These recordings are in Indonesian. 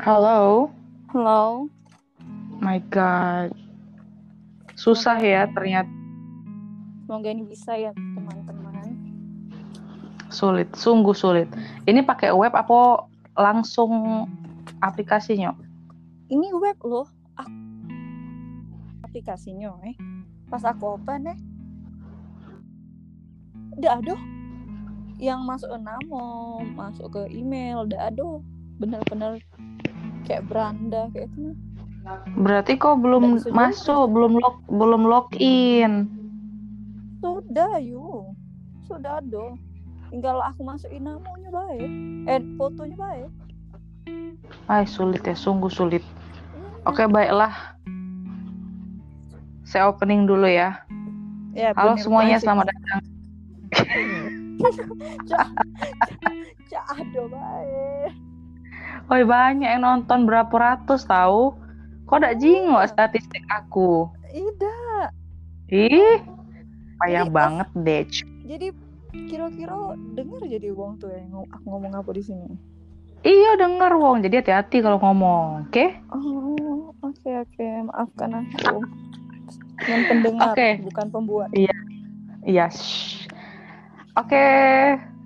Halo, Halo. my God. Susah ya ternyata Semoga ini bisa ya teman-teman. sulit, sungguh sulit. Ini pakai web apa langsung aplikasinya? Ini web loh. Aku... Aplikasinya eh. Pas aku open eh. Udah aduh. Yang masuk ke namo, masuk ke email, udah aduh. Bener-bener kayak beranda kayak itu. Berarti kok belum Dan sudah- masuk, belum log, belum login. Sudah yuk. Sudah aduh. Tinggal aku masukin namanya baik. Eh fotonya baik. Ay, sulit ya, sungguh sulit. Oke, baiklah. Saya opening dulu ya. Ya, Halo semuanya, banget. selamat datang. Cak aduh baik. Woi, banyak yang nonton berapa ratus tahu? Kok Iya. gak jingok statistik aku? Ida. Ih, payah Jadi, banget deh. Jadi kira-kira dengar jadi wong tuh yang aku ngomong apa di sini. Iya denger Wong, jadi hati-hati kalau ngomong, oke? Oh, oke oke, maafkan aku. Yang pendengar, Oke. bukan pembuat. Iya. shh. Oke,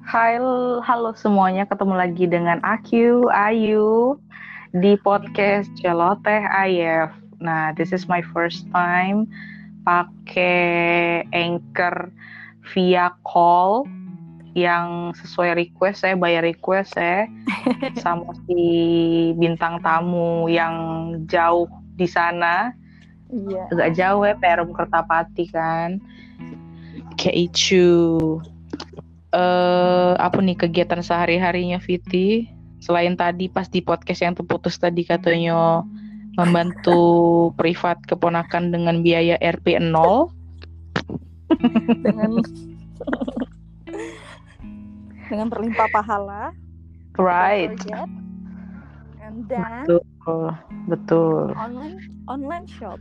hai, halo semuanya, ketemu lagi dengan Aku, Ayu di podcast Celoteh Ayef. Nah, this is my first time pakai Anchor via call yang sesuai request. Saya bayar request saya sama si bintang tamu yang jauh di sana. Iya. agak jauh ya Perum Kertapati kan. Kayak itu eh apa nih kegiatan sehari harinya Viti selain tadi pas di podcast yang terputus tadi katanya membantu privat keponakan dengan biaya RP 0 Dengan dengan berlimpah pahala. right forget. And then betul betul online online shop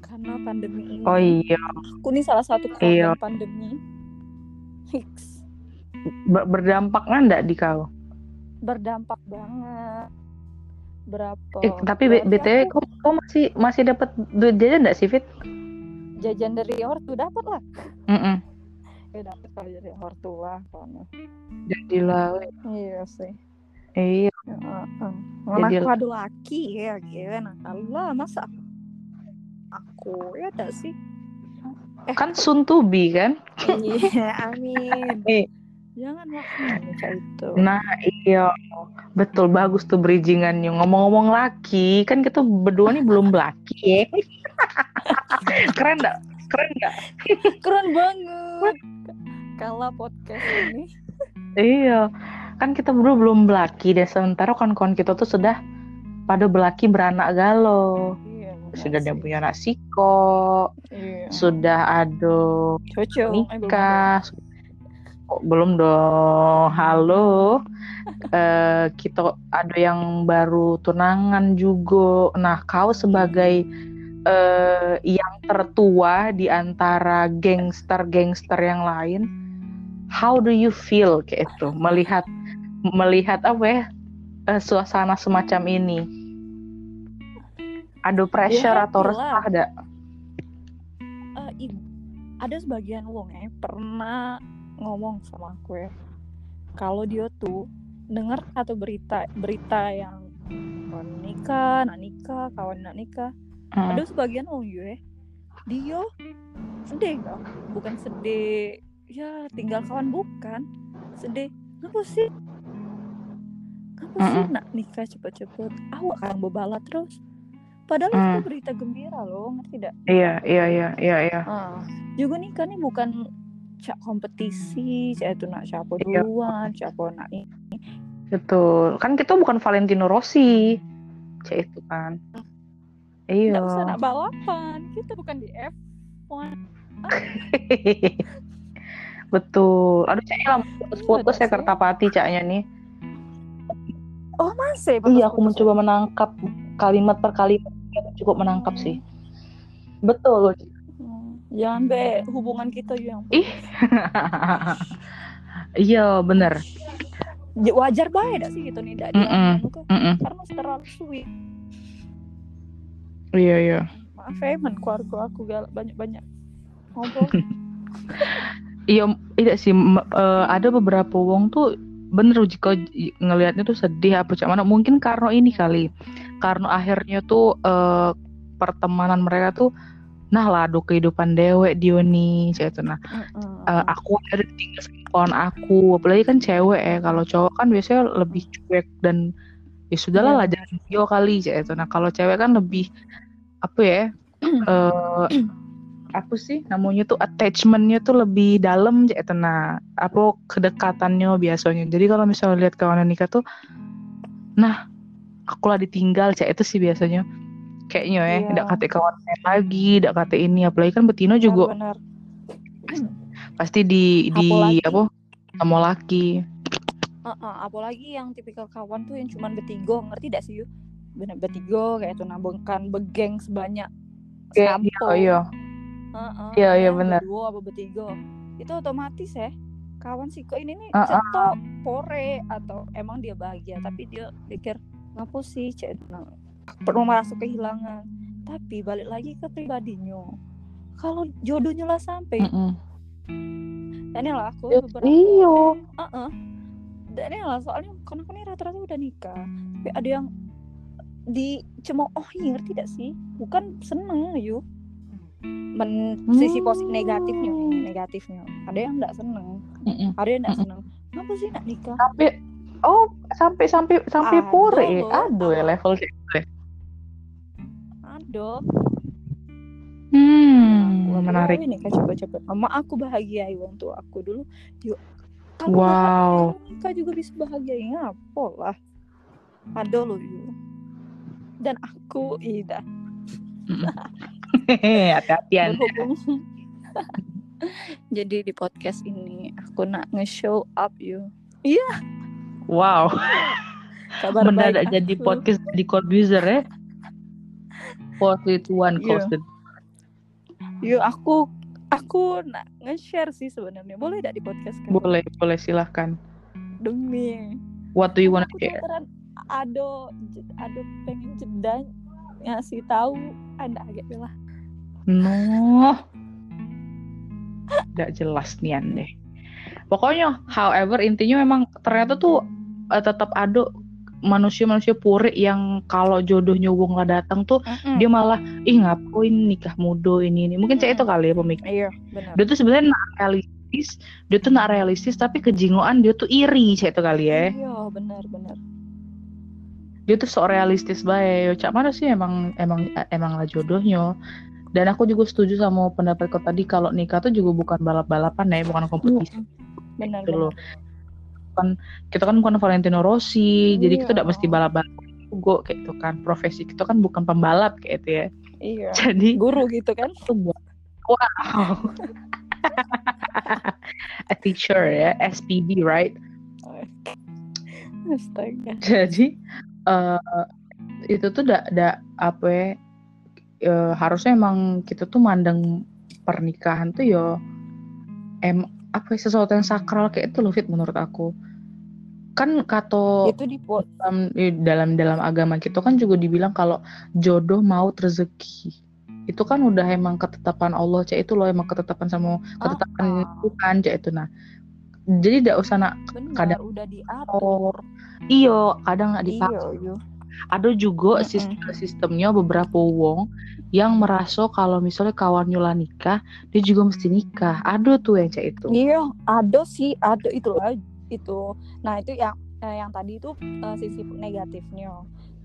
karena pandemi ini. oh iya Aku nih salah satu Iya. korban pandemi. Hicks. Ber- berdampak nggak di kau Berdampak banget. Berapa? eh, tapi B- btw aku kau, kau masih masih dapat duit jajan nggak sih Fit? jajan dari ortu dapat lah. Mm-mm. Ya dapat kalau dari ortu lah. Jadilah, weh. Iya sih. iya Ya, Mana Jadi- aku ada laki ya gimana? Allah masa aku ya ada sih. Eh, kan be kan? Iya, amin. Eh. Jangan kayak itu. Nah iya betul bagus tuh bridgingannya ngomong-ngomong laki kan kita berdua nih belum laki ya keren gak? Keren gak? Keren banget. Kalau podcast ini Iya kan kita berdua belum belaki dan sementara kawan-kawan kita tuh sudah pada belaki beranak galau iya, sudah ada punya anak siko Iya. sudah ada Cocok. Belum ada. nikah Kok belum dong. Halo. Eh, kita ada yang baru tunangan juga. Nah kau sebagai eh, yang tertua di antara gangster-gangster yang lain how do you feel kayak itu? Melihat melihat apa ya eh, suasana semacam ini? Ada pressure Ya, atau resah ada ada sebagian wong ya pernah ngomong sama aku ya kalau dia tuh dengar atau berita berita yang kawan nikah, nak nikah, kawan nak nikah, Hmm. ada sebagian wong ya dia sedih gak? Bukan sedih ya tinggal kawan bukan sedih apa sih? Apa sih Mm-mm. nak nikah cepet-cepet? Awak kan bebala terus. Padahal Mm. itu berita gembira loh, ngerti tidak? iya iya iya iya iya Ah, juga nikah nih bukan cak kompetisi, cak itu nak siapa Iya. duluan, siapa nak ini. Betul. Kan kita bukan Valentino Rossi. Cek itu kan. Iya. Nggak usah nak balapan, kita bukan di F1. Betul. Aduh, caknya lama putus-putus Iya, ya. Kertapati caknya nih. Oh masih? Iya, aku mencoba menangkap kalimat per kalimat. Cukup menangkap sih. Betul. Ya? Hmm, Jangan be hubungan kita yang Ih. Iya, bener. Ya, wajar banget sih gitu nih tidak Mm-mm. dilakukan Mm-mm. karena terlalu sweet Iya iya. maaf ya men keluarga aku galak banyak banyak ngobrol Iya, tidak sih. eh, ada beberapa wong tuh bener jika ngelihatnya tuh sedih apa cak mana. Mungkin karena ini kali, karena akhirnya tuh eh, pertemanan mereka tuh, nah lah aduh kehidupan dewek Dioni, cak itu nah. Eh, aku ada tinggal kawan aku, apalagi kan cewek ya. Kalau cowok kan biasanya lebih cuek dan ya sudahlah Iya, lah jangan video kali cak itu. Nah kalau cewek kan lebih apa ya? eh apa sih namanya tuh attachmentnya tuh lebih dalam itu nah apa kedekatannya biasanya jadi kalau misalnya lihat kawan nikah tuh nah aku lah ditinggal cek itu sih biasanya kayaknya ya. Iya. tidak kata kawan lagi tidak kata ini. Apalagi kan betino juga benar pasti di di apa sama laki Heeh, apalagi yang tipikal kawan tuh yang cuman bertiga. Ngerti gak sih yuk bener bertiga kayak itu. Nabungkan begeng sebanyak Iya, sampo iya. Heeh, Iya, iya, yang benar. berdua apa bertiga. Itu otomatis ya kawan sih kok ini nih Heeh. cetok pore atau emang dia bahagia tapi dia pikir ngapa sih cek? Nah, perlu merasa kehilangan tapi balik lagi ke pribadinya kalau jodohnya lah sampai Mm-mm. dan ini lah aku Ya, beberapa iya Heeh. Dan ini lah soalnya kan aku nih rata-rata udah nikah. Tapi ada yang dicemoohi ngerti gak sih? Bukan seneng yuk. Men sisi positif Hmm. negatifnya negatifnya. Ada yang nggak seneng, Mm-mm. ada yang nggak Mm-mm. seneng. Kenapa sih nak nikah? sampai oh sampai sampai sampai Ada pure ya aduh ya level cek Ada. hmm Aku menarik ini kan coba-coba. Mama aku bahagiai wong tua aku dulu. Yuk. Kamu Wow. bahagia, nikah juga bisa bahagiain apa lah. Ada loh yuk. Dan aku Ida berhubung jadi di podcast ini aku nak nge-show up you wow. Kabar mendadak baik jadi aku. podcast jadi producer ya post it one Iya. posted yuk aku aku nak nge-share sih sebenarnya. Boleh tidak di podcast kan? Boleh boleh silahkan. Demi. What do you wanna aku share? ada ada pengen jeda ngasih tahu ada agak lah no tidak jelas nian deh pokoknya however intinya memang ternyata tuh eh, tetap ada manusia-manusia puri yang kalau jodohnya wong lah datang tuh dia malah ih ngapain nikah muda ini ini. Mungkin cek itu kali ya pemikir iya dia tuh sebenarnya nak realistis dia tuh nak realistis tapi kejingoan dia tuh iri cek itu kali ya. Iya benar benar. Dia tuh sok realistis bae. Cak mana sih emang emang emang lah jodohnya? Dan aku juga setuju sama pendapat kau tadi kalau nikah tuh juga bukan balap-balapan ya bukan kompetisi benar gitu loh. Kan kita kan bukan Valentino Rossi jadi kita Iya. tidak mesti balap-balap juga kayak itu kan. Profesi kita kan bukan pembalap kayak itu ya. Iya. Jadi guru gitu kan. Wow. A teacher ya SPB right? Astaga. Jadi eh itu tuh dak dak apa ya eh, harusnya emang kita tuh mandang pernikahan tuh ya em apa ya, sesuatu yang sakral kayak itu loh fit menurut aku. Kan kato itu di dalam eh, dalam dalam agama kita kan juga dibilang kalau jodoh maut rezeki. Itu kan udah emang ketetapan Allah cek itu loh emang ketetapan sama ketetapan Ah. Tuhan cek itu. Nah jadi tidak usah nak kadang- udah diatur. iyo kadang nggak iya ada juga sistem sistemnya beberapa wong yang merasa kalau misalnya kawan nyula nikah dia juga mesti nikah ada tuh yang cek itu Iya, ada sih, ada itu lah itu. Nah itu yang eh, yang tadi itu eh, sisi negatifnya.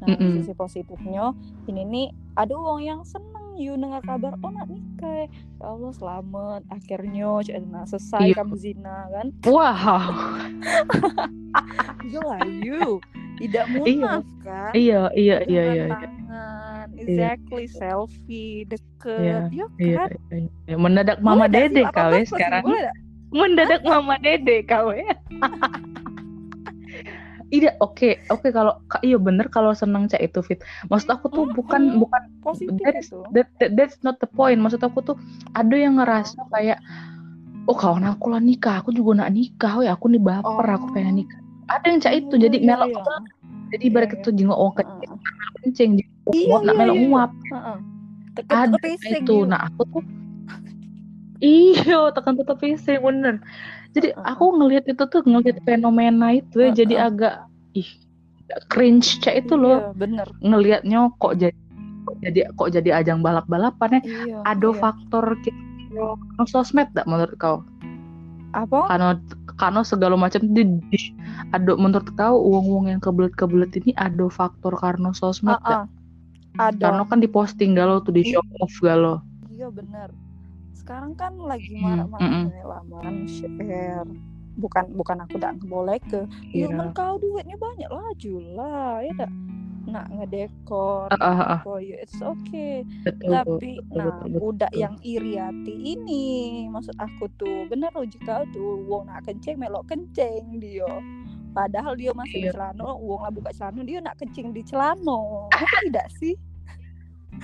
Nah Mm-mm. sisi positifnya ini nih ada uang yang seneng you dengar kabar oh nak nikah, ya Allah selamat. Akhirnya cek nah selesai Iya. kamu zina kan? wow. Gila you. Tidak munaf kan? iya iya iya iya Dengan tangan, exactly selfie deket, ya iya, kan? iya, iya. mendadak mama Boleh dede kau sekarang. mendadak mama dede kau ya Iya, oke, oke kalau ka- iya bener kalau seneng cak itu fit. Maksud aku tuh bukan Mm-mm. bukan positif that that, that- that's not the point. Maksud aku tuh ada yang ngerasa kayak oh kawan aku lah nikah, aku juga nak nikah, ya aku nih baper, aku Oh. pengen nikah. ada yang cak itu Oh, jadi iya, melok iya. jadi ibarat Iya, itu jenguk orang Heeh. kencing Iya, nguap nak iya, melok iya. nguap. Teka ada itu nah aku tuh iyo tekan tetep pising bener jadi Heeh. aku ngelihat itu tuh ngelihat fenomena itu ya jadi agak ih cringe cak itu loh Iya, bener. ngelihatnya kok jadi kok jadi kok jadi ajang balap-balapan ya Iya. ada iya. faktor kita sosmed gak menurut kau apa? karena karena segala macam di, di- ada menurut kau uang-uang yang kebelet-kebelet ini ada faktor karena sosmed gak? Heeh. Ada. karena kan diposting galau tuh di show off galau Iya bener. Sekarang kan lagi Hmm, marah-marahnya lamaran share. Bukan bukan aku udah boleh ke. Ya men kau duitnya banyak lah ya dak. Nak ngedekor. Ah, ah. Oh ya it's okay. betul Tapi betul, nah betul, betul. budak yang iri hati ini maksud aku tuh bener loh jika tuh wong nak kencing melok kencing dia. Padahal dia masih di Iya. celana, wong lah buka celana dia nak kencing di celana. Ngerti tidak sih?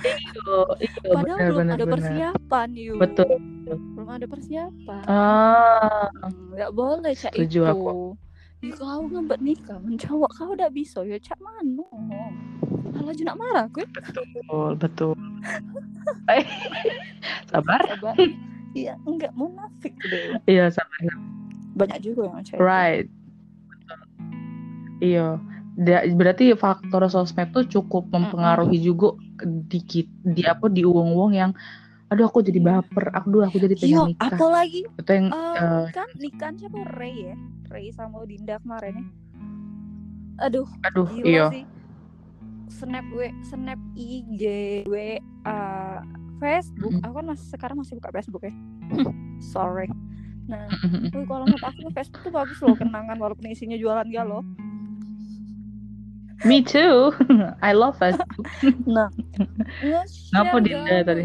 Iyo, iyo, Padahal belum ada persiapan yuk. betul Belum ada persiapan. ah Hmm, Nggak boleh cak Setuju itu. aku. Ya kau ngebet nikah, mencowok kau udah bisa ya cak mano. Malah juga nak marah gue. betul betul eh sabar Sabar. Iya, enggak munafik deh. iya sabar Banyak juga yang cak. right iya berarti faktor sosmed tuh cukup mempengaruhi juga di kit- di apa di uang-uang yang aduh aku jadi baper aku dulu aku jadi Iya, pengen nikah apalagi itu yang eh, eh, kan nikah siapa Ray ya? Ray sama Dinda kemarin ya. Aduh, aduh gila iya sih. Snap gue, snap IG gue, uh, Facebook. Mm-mm. Aku kan masih sekarang masih buka Facebook ya. Sorry. Nah, Wih, kalau menurut aku Facebook tuh bagus loh kenangan walaupun isinya jualan galau. Me too I love it Nah, Ngapa Dinda tadi?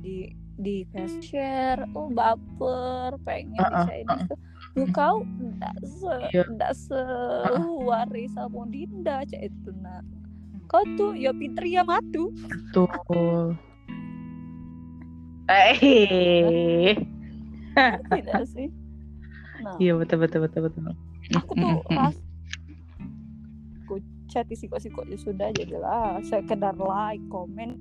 di di Facebook share, oh baper, pengen Uh-uh, bisa ini tuh. Lu kau ndak se Iya. ndak sewaris sama Dinda cak itu nah. Kau tuh ya pinter ya matu. betul eh Tidak sih. Nah, iya betul betul betul betul aku tuh ras aku chat isi kok ya sudah jadilah sekedar like komen.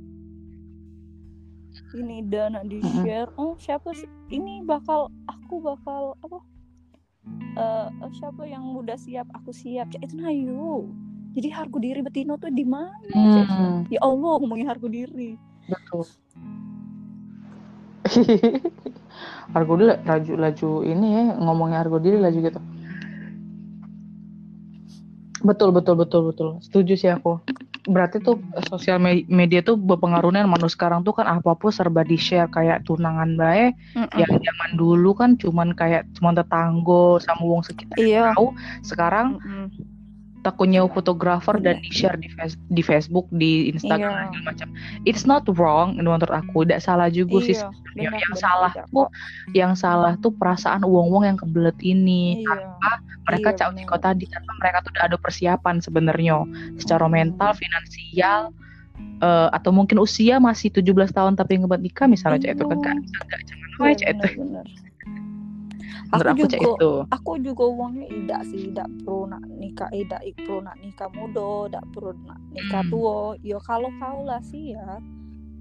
Ini dana di share oh siapa sih? Ini bakal aku bakal apa? Eh eh, siapa yang udah siap aku siap. Itu nayu jadi harga diri betino tuh di mana? Hmm, ya Allah ngomongin harga diri. Betul. Harga diri laju laju ini ya ngomongnya harga diri laju gitu betul betul betul betul. Setuju sih aku. Berarti tuh eh, sosial me- media tuh berpengaruhnya manu sekarang tuh kan apa pun serba di share kayak tunangan baik yang zaman dulu kan cuman kayak cuma tetanggo sama wong sekitar iya. tahu sekarang Mm-mm. takutnya fotografer dan Iya. di share di, face- di Facebook di Instagram Iya. macam it's not wrong menurut aku tidak salah juga sih iya benar, yang salah tuh yang salah tuh perasaan uang-uang yang kebelet ini iya mereka Iya, cak kota tadi karena mereka tuh udah ada persiapan sebenarnya secara Hmm. mental finansial eh, atau mungkin usia masih 17 tahun tapi ngebuat nikah misalnya cak itu kan kan enggak jangan Iya, wae cak itu. Menurut aku aku juga itu aku juga uangnya tidak sih tidak perlu nak nikah eh tidak perlu nak nikah muda tidak perlu nak nikah Hmm. tua. Ya kalau kau lah sih ya.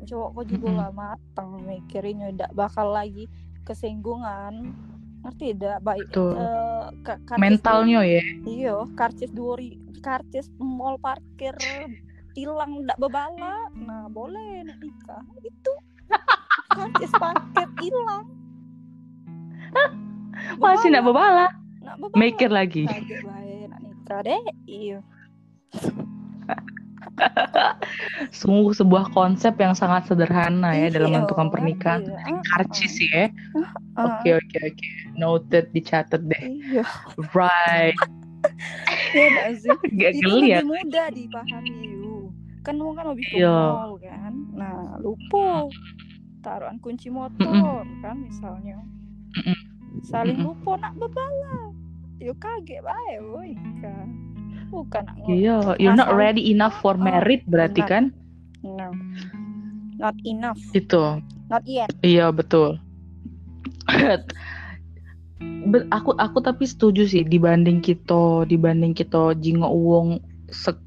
Cowok kau juga Mm-mm. lah matang mikirinnya tidak bakal lagi kesinggungan. Ngerti tidak baik Betul. eh, ka- karcis mentalnya ya. Iya karcis dua ri- karcis mall parkir hilang tidak bebala nah boleh nak nikah. Itu. Karcis parkir hilang masih nggak bebala nak bebala mikir lagi. Nak iya. Sungguh sebuah konsep yang sangat sederhana ya dalam Iya, menentukan pernikahan. Iya. karcis ya. Oke oke oke. Noted dicatat deh. Right. Iya sih? Gak geli ya lebih mudah dipahami yuk kan lu kan lebih ke mall kan? Nah lupa. Taruhan kunci motor kan misalnya. Mm-mm. Saling Mm-mm. lupa nak bebala yuk kaget bae woi kan bukan nak iya you're not ready enough for Oh, married berarti kan? No. Not enough. Itu. Not yet. Iya betul. Be- aku aku tapi setuju sih dibanding kita dibanding kita jingok uang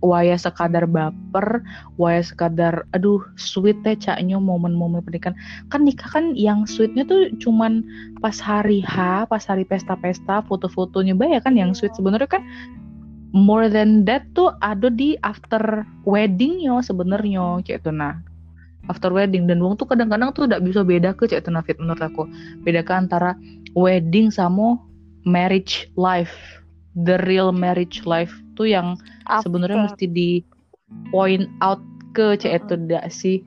waya sekadar baper, waya sekadar aduh sweet teh caknya momen-momen pernikahan. Kan nikah kan yang sweetnya tuh cuman pas hari H, pas hari pesta-pesta, foto-fotonya bay ya kan yang sweet. Sebenarnya kan more than that tuh ada di after weddingnya sebenarnya kayak itu nah. After wedding. Dan wong tuh kadang-kadang tuh tidak bisa beda ke cek itu nah fit menurut aku. Bedakan antara wedding sama marriage life the real marriage life tuh yang sebenarnya mesti di point out ke cek itu tidak sih?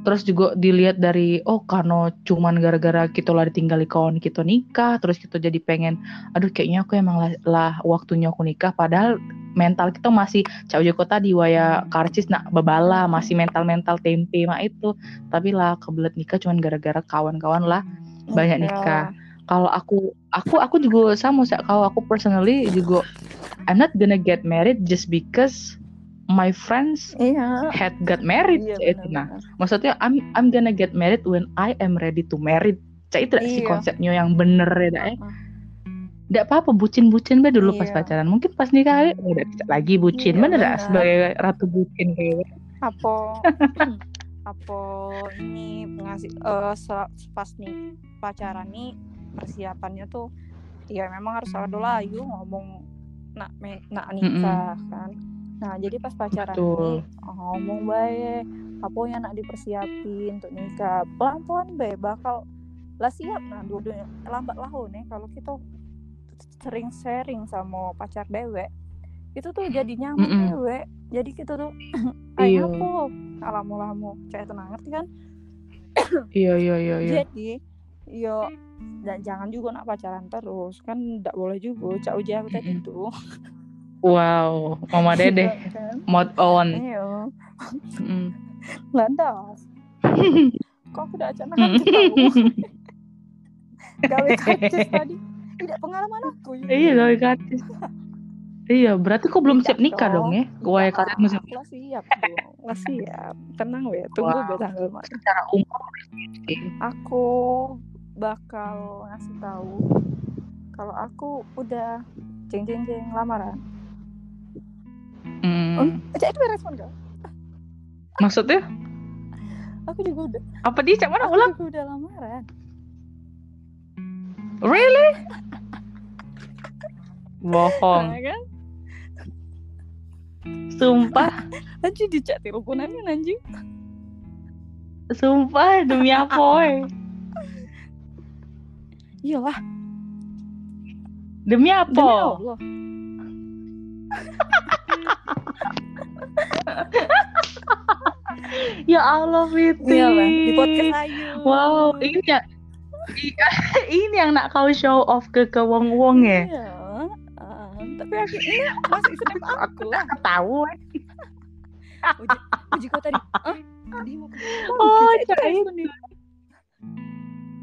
Terus juga dilihat dari oh karena cuman gara-gara kita lah ditinggali kawan kita nikah terus kita jadi pengen aduh kayaknya aku emang lah, lah waktunya aku nikah. Padahal mental kita masih cau joko tadi waya karcis nak babala masih mental-mental tempe mah itu. Tapi lah kebelet nikah cuman gara-gara kawan-kawan lah banyak Iya. nikah kalau aku aku aku juga sama Sa. kalau aku personally juga I'm not gonna get married just because my friends Iya. had got married Iya, itu nah maksudnya I'm I'm gonna get married when I am ready to marry Cak itu sih Iya. konsepnya yang bener ya dak ya. Heeh. Nggak apa-apa bucin-bucin be dulu pas Iya. pacaran. Mungkin pas nikah oh, udah bisa lagi bucin. Iya, bener dak? benar. sebagai ratu bucin kayak gitu. apa apa ini pengasih eh se- pas nih pacaran nih persiapannya tuh ya memang harus ada layu ngomong nak me, nak nikah kan. Nah jadi pas pacaran Betul. nih ngomong baik apa yang nak dipersiapin untuk nikah? Pelan pelan be bakal lah siap. Nah dua lambat laun nih kalau kita sering sharing sama pacar dewek itu tuh jadi nyaman Mm-mm. dewek. Jadi kita tuh Iya. Ayo apa alamu-alamu cek tenang ngerti kan? Iya iya iya iya. jadi yo dan jangan juga nak pacaran terus kan tidak boleh juga cak uji aku tadi tuh Wow, Mama Dede Iya kan? mod on. Iya, Mm. landas. Kok aku udah acara. Gawe karcis tadi. Tidak pengalaman aku. ya. Iya gawe kartis. Iya, berarti kok belum siap nikah dong ya? Gue Tidak, kartis musim Lah siap dong. Lah siap. Tenang we, tunggu Wow. tanggal secara umur. Aku bakal ngasih tahu kalau aku udah jeng jeng jeng lamaran. Oh, Hmm. cak itu respon gak? Maksudnya Aku juga udah. apa dia cak mana Aku ulang? juga udah lamaran. Really? Bohong. Nah, kan? Sumpah, Anjing dicak teleponannya anjing. sumpah demi apa? Iyalah, Demi demi apa? Allah. Ya Allah, Fiti. Iyalah, di podcast Ayu. Wow, ini ya ini yang nak kau show off ke ke wong wong ya. Iya. tapi akhirnya masih snap aku lah. Tahu. Uji, uji kau tadi. Ah, tadi mau ke Oh, respon dia.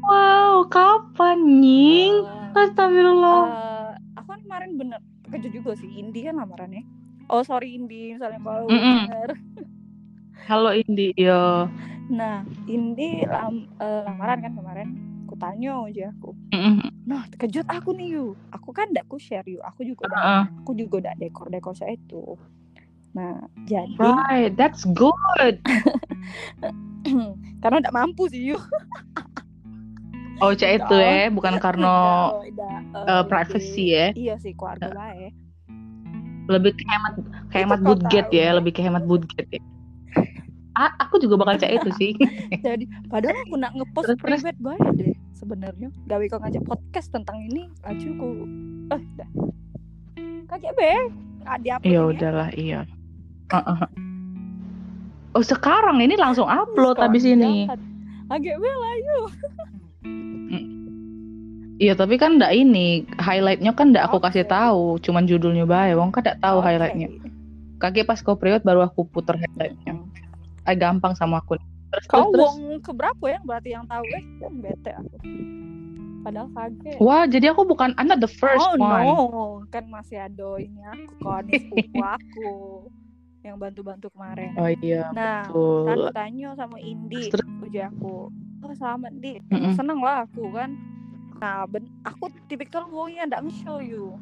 Wow, kapan nying? Ah, Astagfirullah. eh, aku kan kemarin bener terkejut juga sih Indi kan lamarannya. Oh sorry Indi, misalnya kalau Mm-mm. denger. Halo Indi, yo. Nah, Indi lam, eh, lamaran kan kemarin. Aku tanya aja aku. Mm-mm. Nah, terkejut aku nih yuk. Aku kan ndak ku share yuk. Aku juga udah, Heeh. aku juga udah dekor dekor saya itu. Nah, jadi Right, that's good. karena udah mampu sih yuk. Oh, cak itu ya, bukan karena eh, eh, lebih- privacy ya. Iya sih keluarga baik. Lebih ke hemat ke hemat Itu kau budget ya, ya. lebih ke hemat budget ya. A- aku juga bakal cak itu sih. Jadi padahal aku nak ngepost private baik deh sebenarnya. Gawe kau ngajak podcast tentang ini, aja ku eh dah. Be. Ada apa Ya udahlah, iya. Heeh. Oh, sekarang ini langsung upload habis ini. Be lah yuk. Iya, tapi kan ndak ini highlightnya kan ndak aku kasih Oke. tahu, cuman judulnya bae. Wong kan ndak tahu Oke. highlightnya. Kakek pas kau period baru aku puter highlightnya. Hmm. Ah, gampang sama aku. Terus Kau terus, wong keberapa yang berarti yang tahu eh bete aku. Padahal kaget. Wah, jadi aku bukan I'm not the first oh one. no, kan masih ada ini aku kan sepupu aku yang bantu-bantu kemarin. Oh iya, Nah, betul. tanya sama Indi Terus- uji aku oh selamat di Mm-mm. seneng lah aku kan Nah, ben aku tipikal wongnya nggak nge-show you.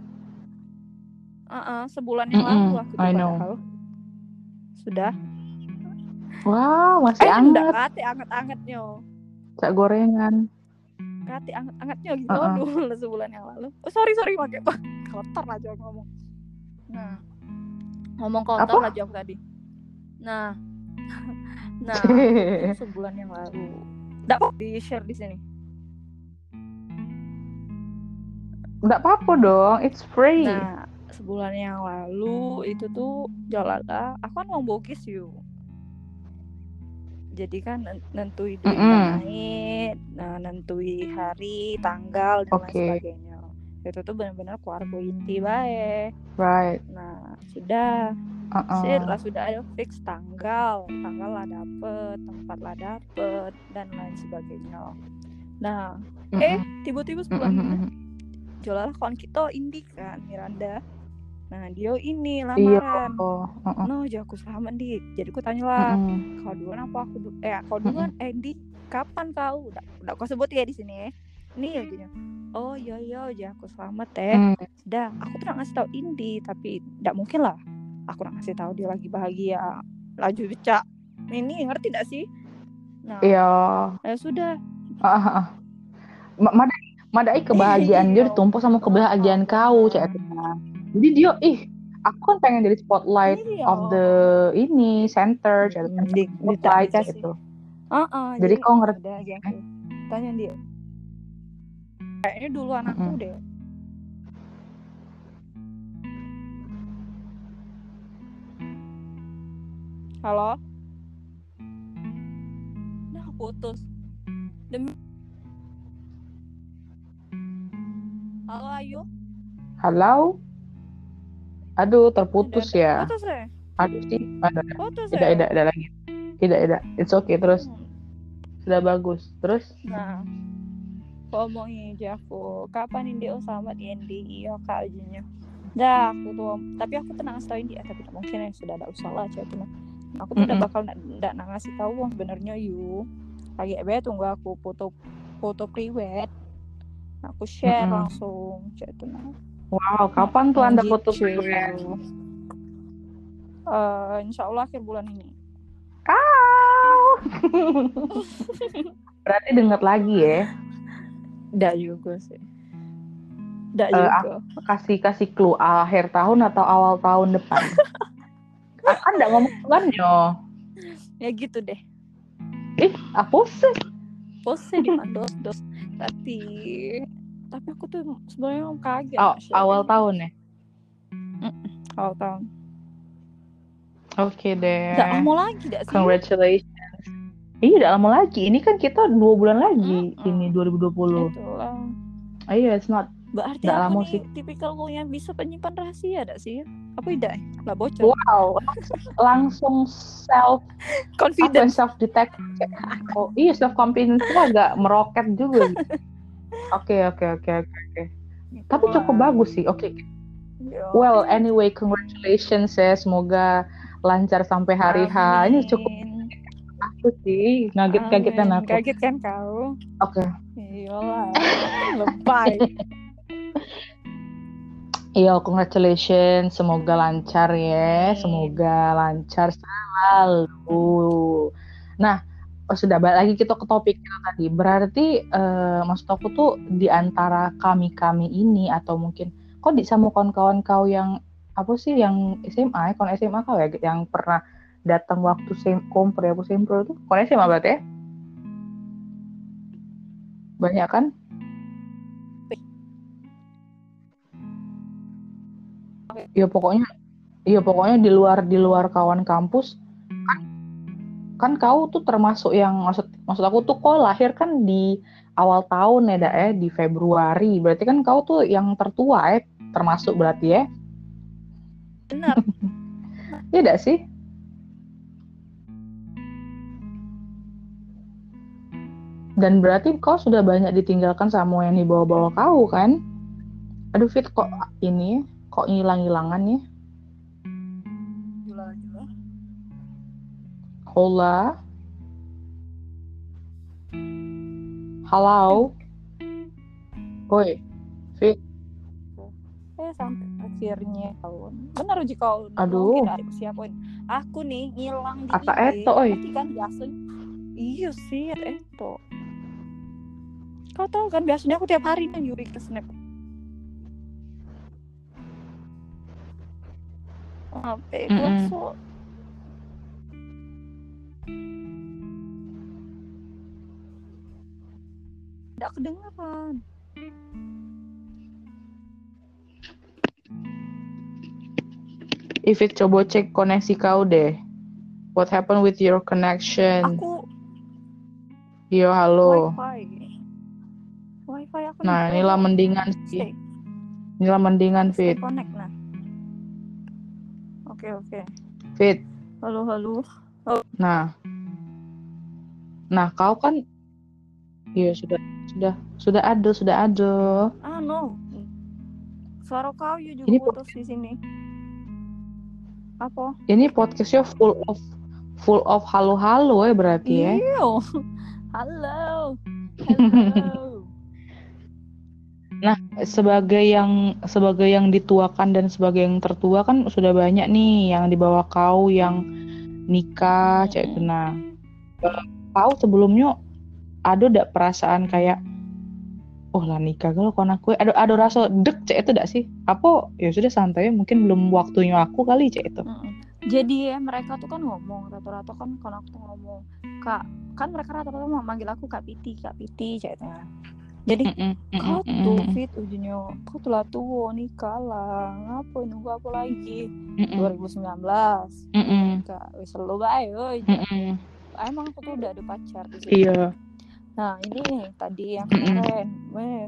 Uh sebulan yang Mm-mm, lalu aku tuh I know. padahal. Sudah. Wow, masih Eh, anget. kate anget-angetnya. Cak gorengan. Kate anget-angetnya gitu Uh-uh. dulu sebulan yang lalu. Oh, sorry sorry pakai Pak. Kotor aja aku ngomong. Nah. Ngomong kotor aja aku tadi. Nah. nah, sebulan yang lalu. Enggak kok di-share di sini. Nggak apa-apa dong, it's free. Nah, sebulan yang lalu itu tuh Jolala, aku kan mau bokis yuk. Jadi kan nen- nentui duit Mm-mm. naik, nah nentui hari, tanggal dan lain Oke. sebagainya. Itu tuh benar-benar keluarga inti bae. Right. Nah, sudah, Uh-uh. Sip lah sudah ada fix tanggal, tanggal lah dapet, tempat lah dapet dan lain sebagainya. Nah, eh Mm-mm. tiba-tiba sebulan Mm-mm, ini mm-mm. jualan kawan kita Indi kan Miranda nah dia ini Iya. lamaran Oh, uh-uh. no jadi aku selamat di jadi aku tanya lah Mm-mm. kau duluan apa aku du- eh kau duluan eh Indi kapan kau udah udah kau sebut ya di sini ya ini ya gini oh iya iya jadi aku selamat teh Mm. dah aku nggak ngasih tahu Indi tapi tidak mungkin lah aku nggak ngasih tahu dia lagi bahagia laju becak ini ngerti tidak sih nah Iya. ya sudah Ah, ah, ah. Ma- Madai, kebahagiaan dia Iya. ditumpuk sama kebahagiaan kau, Cak Etina. Jadi dia, ih, aku kan pengen jadi spotlight Iya. of the ini center, Etina. Hmm, di, di, Spotlight dikasih. gitu. Jadi kau ngerti. Udah, gitu. Tanya dia. Kayaknya dulu anakku deh. Halo? Nah, putus. Demi Halo Ayu? Halo? Aduh, terputus Ada- ada- ya. Putus ya? Aduh sih, ada. Putus Tidak, ya? tidak, ada lagi. Tidak, tidak. It's okay, terus. Hmm. Sudah bagus. Terus? Nah, ngomongin aja aku, kapan ini oh sama di ND iya kak ujinya. Dah, aku tuh, tapi aku tenang tauin dia, tapi mungkin ya sudah ada usaha lah cewek tuh. Aku tuh udah bakal nak ngasih tahu wong sebenarnya you. Lagi ebe tunggu aku foto foto priwet. Aku share Mm-mm. langsung cewek tuh. Nah. Wow, kapan tuh Anda foto Gitu. priwet? Eh, insya Allah akhir bulan ini. Kau. Berarti denger lagi ya. Nggak juga sih. Nggak Eh, juga. kasih kasih clue akhir tahun atau awal tahun depan. kan nggak ngomong bulannya. Ya gitu deh. Ih, apa sih? pose di dos dos tapi tapi aku tuh sebenarnya kaget Mas, awal ya. tahun ya. awal tahun Oke deh. nggak lama lagi nggak sih Congratulations. Iya, udah lama lagi. Ini kan kita dua bulan lagi. Mm-mm. Ini 2020. itulah Oh, iya, it's not. Berarti Nggak aku lama nih sih. tipikal wong yang bisa penyimpan rahasia ada sih apa tidak lah bocor Wow, langsung self confidence self detect. Oh iya self confidence itu agak meroket juga. Oke oke oke oke oke. Tapi cukup bagus sih. Oke. Ya. Well anyway congratulations ya. Semoga lancar sampai hari H. Ini cukup aku sih. Ngaget-ngagetan Amin. aku. kaget kan kau Oke. iyalah lebay Iya, congratulations. Semoga lancar ya. Semoga lancar selalu. Nah, oh, sudah balik lagi kita ke topik kita tadi. Berarti eh, maksud aku tuh di antara kami-kami ini atau mungkin kok di sama kawan-kawan kau yang apa sih yang SMA, ya? kawan SMA kau ya yang pernah datang waktu sem kompre apa sempro tuh? Kawan SMA berarti ya? Banyak kan? Ya pokoknya Iya pokoknya di luar di luar kawan kampus kan kan kau tuh termasuk yang maksud maksud aku tuh kau lahir kan di awal tahun ya dak ya di Februari. Berarti kan kau tuh yang tertua ya termasuk berarti ya benar. Iya dak sih. Dan berarti kau sudah banyak ditinggalkan sama yang di bawah-bawah kau kan? Aduh Fit kok ini ya? Kok hilang-hilangan ya. Hola. Halo. Woi, Fit. eh sampai akhirnya tahun benar uji kau Aduh. siapa aku nih ngilang di IG. eto, oi? Kan biasanya iya sih eto kau tahu kan biasanya aku tiap hari nih Yuri ke snap apa itu Mm-mm. so tidak kedengaran Ifit coba cek koneksi kau deh. What happened with your connection? aku Yo, halo. wifi wifi aku Nah, inilah mendingan sih. Inilah mendingan Fit. connect nah oke oke Fit. halo halo Nah. Nah, kau kan Iya, sudah sudah sudah ada, sudah ada. ah no suara kau you juga Ini putus di sini apa Ini podcastnya full of full of halo-halo ya berarti ya. Iyo. halo halo Sebagai yang sebagai yang dituakan dan sebagai yang tertua kan sudah banyak nih yang di bawah kau yang nikah, cek itu. Nah, eh, kau sebelumnya ada ndak perasaan kayak oh lah nikah kalau kon aku ada ada rasa dek cek itu ndak sih? Apa ya sudah santai mungkin belum waktunya aku kali cek itu. Jadi ya mereka tuh kan ngomong rata-rata kan kalau aku tuh ngomong kak kan mereka rata-rata mau manggil aku kak Piti kak Piti ceritanya. Jadi mm-mm, fit ujungnya kau tuh lah tua nikah lah. Ngapain nunggu aku lagi? Mm-mm, 2019 mm-mm, kak wis lo bae emang aku tuh udah ada pacar di situ. Iya. Nah ini nih tadi yang kemarin, weh,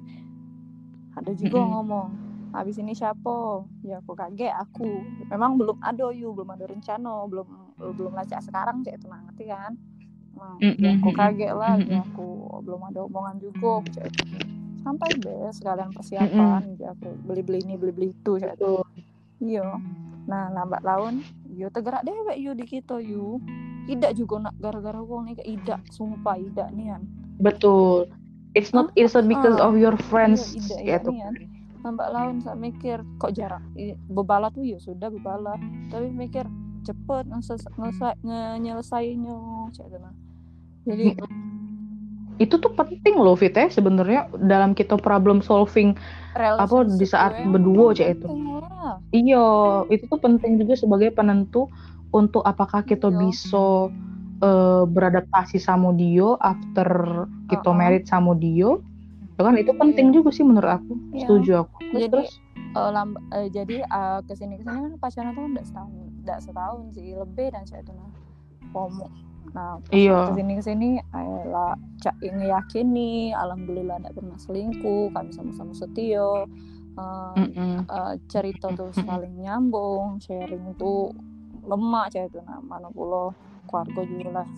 ada juga ngomong. Habis ini siapa? Ya aku kaget aku. Memang belum ada you, belum ada rencana, belum belum lacak sekarang cek itu ngerti kan? Nah, ya aku kaget lah, ya Mm-mm. aku belum ada omongan juga cek itu. Sampai deh sekalian persiapan, ya aku beli-beli ini beli-beli itu cek itu. Iya. Nah, lambat laun, yo tergerak dewek yo di kita yo. Tidak juga nak gara-gara wong nih tidak, sumpah tidak nih kan. Betul. It's not it's not because Ah, of your friends iya, iya, ya tuh. iya. Lambat laun saya mikir kok jarang I- bebala tuh ya sudah bebala, tapi mikir cepet nge- nyelesainnya cek itu nah. Jadi Itu tuh penting loh Fit ya sebenarnya dalam kita problem solving apa di saat yang berdua cek itu. lah. Iya, itu tuh penting juga sebagai penentu untuk apakah kita Iya. bisa eh, beradaptasi sama dia after kita Uh-uh. married sama dia. Ya kan itu penting Iya. juga sih menurut aku. Iya. Setuju aku. Terus, Jadi, terus Eh, lamb- eh, jadi eh, ke sini ke sini kan pacaran tuh udah setahun, udah setahun sih lebih dan saya itu nah pomo. Nah, Iya. ke sini ke sini, lah cak ngeyakini, alhamdulillah tidak pernah selingkuh, kami sama-sama setia. Eh, Mm-mm. eh, cerita tuh saling nyambung, sharing tuh lemak cah itu nah mana pula keluarga juga lah.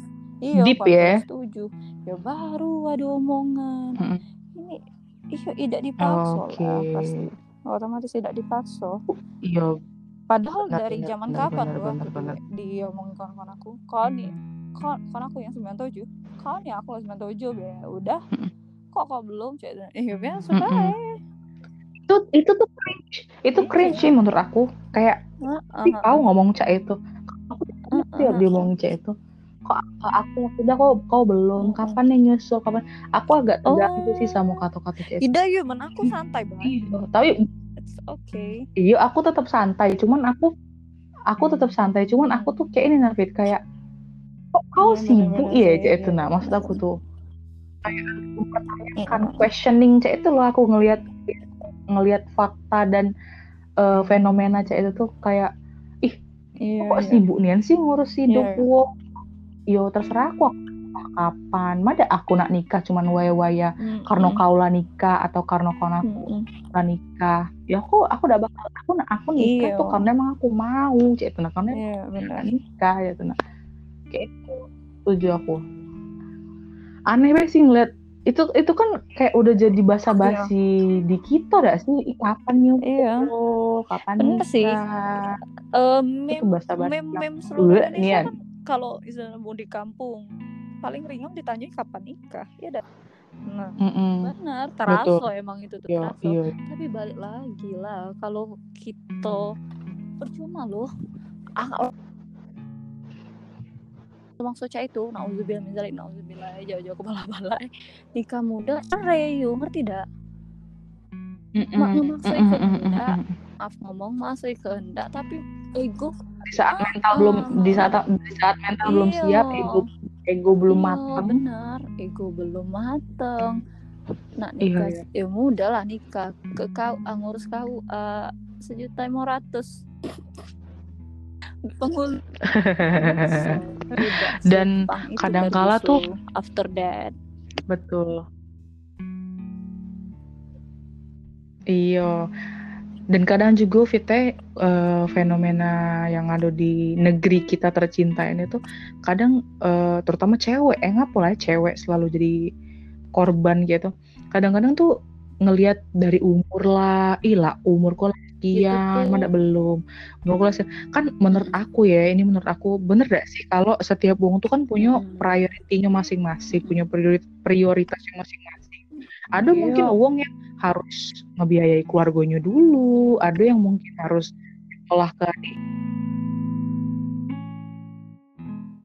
Iya, Deep ya. setuju. Ya baru ada omongan. Mm-mm. Ini iya tidak dipaksa Oke. lah pasti. Otomatis tidak dipaksa. Iya, Padahal Benar, dari benar, zaman benar, kapan benar, tuh benar, aku benar. di, diomongin kawan-kawan aku, kau nih, kau, kau aku yang 97, kau nih aku lah 97 be, udah, Mm-mm. kok kau belum, cek, eh ya biasa sudah, Mm-mm. eh. itu itu tuh cringe. Itu Iya. cringe sih menurut aku. Kayak Heeh, Tapi kau ngomong cak itu. Aku ngerti ya dia ngomong cak itu. Kok kok aku sudah kau kau belum? Mm-mm. Kapan nih nyusul? Kapan? Aku agak terganggu Oh. sih sama kata-kata itu. Tidak ya, men aku santai banget. Iya, Tapi It's okay. iya aku tetap santai. Cuman aku aku tetap santai. Cuman aku tuh kayak ini Nafid kayak kok kau Iya, sibuk bener-bener ya sih, cak itu iya, nah maksud aku tuh kayak mempertanyakan questioning cak itu loh aku ngelihat ngelihat fakta dan eh, fenomena cak itu tuh kayak Iya, kok iya. sibuk nian sih ngurus hidup Iya. gua yo terserah aku kapan? Mada aku nak nikah cuman waya-waya Mm-mm. karena kau lah nikah atau karena kau nak Mm-mm. lah nikah. Ya aku aku udah bakal aku nak aku nikah Iya. tuh karena emang aku mau cek itu nah karena Iya, nikah ya tuh nah kayak itu setuju aku. Aneh banget sih ngeliat. Itu itu kan kayak udah jadi basa-basi di kita dah sih? Ih, kapan nyusul Iya. kapan Bener sih. nikah? Eh, itu meme basa-basi meme meme Indonesia nian. kan kalau misalnya mau di kampung paling ringan ditanya kapan nikah ya dah Nah, Mm-mm. benar, terasa Betul. emang itu tuh Iya, terasa. iya. Tapi balik lagi lah, kalau kita percuma loh. Ah, Tumang soca itu, nauzubillah min zalik, nauzubillah jauh-jauh ke balai-balai. Nikah muda, cerai yuk, ngerti dak? Mm-mm. Mak memaksa Mm-mm, ikut mm-mm, kehendak, maaf ngomong masuk kehendak, tapi ego Di saat mental belum di saat di saat mental belum Iya. siap, ego ego belum Iya, matang. benar ego belum mateng nak Iya, nikah iya. ya mudah lah nikah ke kau ah, ngurus kau ah, sejuta lima ratus Ribet, Dan kadangkala tuh- after that Betul. Iya. Dan kadang juga Vite eh, fenomena yang ada di negeri kita tercinta ini tuh kadang eh, terutama cewek, eh ngapa lah ya, cewek selalu jadi korban gitu. Kadang-kadang tuh ngelihat dari umur lah, ilah umurku lah sekian, Gitu mana belum. Umurku lah. Kan menurut aku ya, ini menurut aku bener gak sih kalau setiap wong tuh kan punya Hmm. prioritinya masing-masing, punya priori- prioritasnya masing-masing. Ada Iya. mungkin uang yang harus ngebiayai keluarganya dulu, ada yang mungkin harus sekolah ke